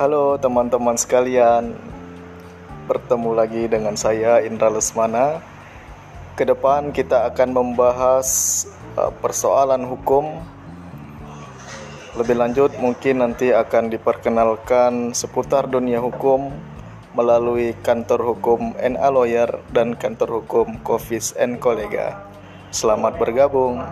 Halo teman-teman sekalian, bertemu lagi dengan saya Indra Lesmana. Ke depan kita akan membahas eh, persoalan hukum. Lebih lanjut mungkin nanti akan diperkenalkan seputar dunia hukum melalui kantor hukum NA Lawyer dan kantor hukum Kofis and Kolega. Selamat bergabung.